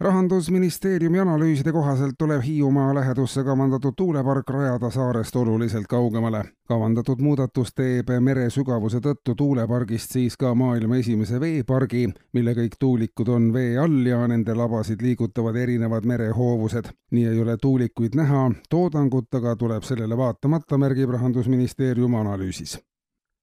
rahandusministeeriumi analüüside kohaselt tuleb Hiiumaa lähedusse kavandatud tuulepark rajada saarest oluliselt kaugemale. kavandatud muudatus teeb mere sügavuse tõttu tuulepargist siis ka maailma esimese veepargi, mille kõik tuulikud on vee all ja nende labasid liigutavad erinevad merehoovused. nii ei ole tuulikuid näha, toodangut aga tuleb sellele vaatamata, märgib rahandusministeerium analüüsis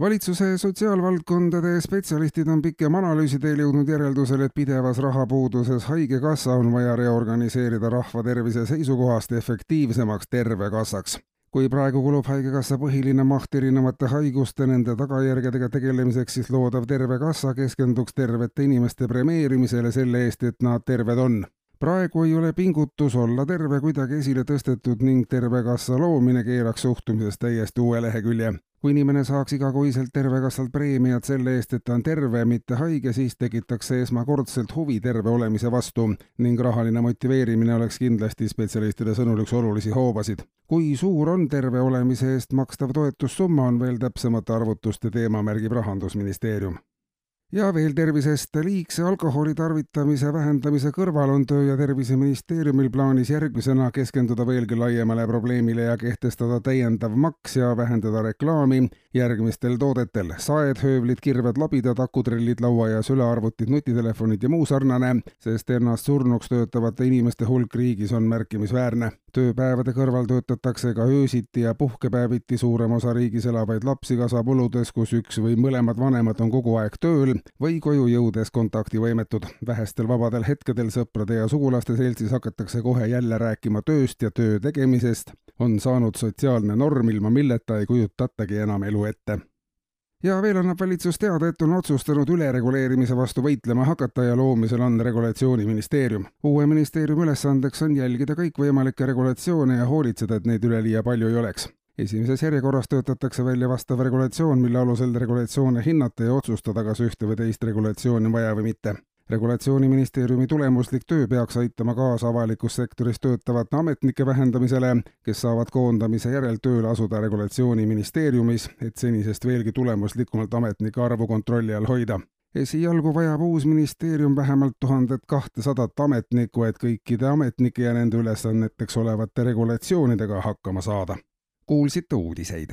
valitsuse sotsiaalvaldkondade spetsialistid on pikema analüüsi teel jõudnud järeldusele, et pidevas rahapuuduses Haigekassa on vaja reorganiseerida rahva tervise seisukohast efektiivsemaks Tervekassaks. kui praegu kulub Haigekassa põhiline maht erinevate haiguste, nende tagajärgedega tegelemiseks, siis loodav Tervekassa keskenduks tervete inimeste premeerimisele selle eest, et nad terved on praegu ei ole pingutus olla terve kuidagi esile tõstetud ning Tervekassa loomine keeraks suhtumises täiesti uue lehekülje kui inimene saaks igakuiselt Tervekassalt preemiat selle eest, et ta on terve, mitte haige, siis tekitaks see esmakordselt huvi terve olemise vastu ning rahaline motiveerimine oleks kindlasti spetsialistide sõnul üks olulisi hoobasid. kui suur on terve olemise eest makstav toetussumma, on veel täpsemate arvutuste teema, märgib Rahandusministeerium ja veel tervisest. liigse alkoholi tarvitamise vähendamise kõrval on Töö- ja Terviseministeeriumil plaanis järgmisena keskenduda veelgi laiemale probleemile ja kehtestada täiendav maks ja vähendada reklaami järgmistel toodetel. saed, höövlid, kirved, labidad, akutrellid, laua- ja sülearvutid, nutitelefonid ja muu sarnane, sest ennast surnuks töötavate inimeste hulk riigis on märkimisväärne tööpäevade kõrval töötatakse ka öösiti ja puhkepäeviti, suurem osa riigis elavaid lapsi kasvab oludes, kus üks või mõlemad vanemad on kogu aeg tööl või koju jõudes kontaktivõimetud. vähestel vabadel hetkedel sõprade ja sugulaste seltsis hakatakse kohe jälle rääkima tööst ja töö tegemisest, on saanud sotsiaalne norm, ilma milleta ei kujutatagi enam elu ette ja veel annab valitsus teada, et on otsustanud ülereguleerimise vastu võitlema hakata ja loomisel on regulatsiooniministeerium. uue ministeeriumi ülesandeks on jälgida kõikvõimalikke regulatsioone ja hoolitseda, et neid üleliia palju ei oleks esimeses järjekorras töötatakse välja vastav regulatsioon, mille alusel regulatsioone hinnata ja otsustada, kas ühte või teist regulatsiooni vaja või mitte regulatsiooniministeeriumi tulemuslik töö peaks aitama kaasa avalikus sektoris töötavate ametnike vähendamisele, kes saavad koondamise järel tööle asuda regulatsiooniministeeriumis, et senisest veelgi tulemuslikumalt ametnike arvu kontrolli all hoida esialgu vajab uus ministeerium vähemalt tuhandet kahtesadat ametnikku, et kõikide ametnike ja nende ülesanneteks olevate regulatsioonidega hakkama saada. Kuulsite uudiseid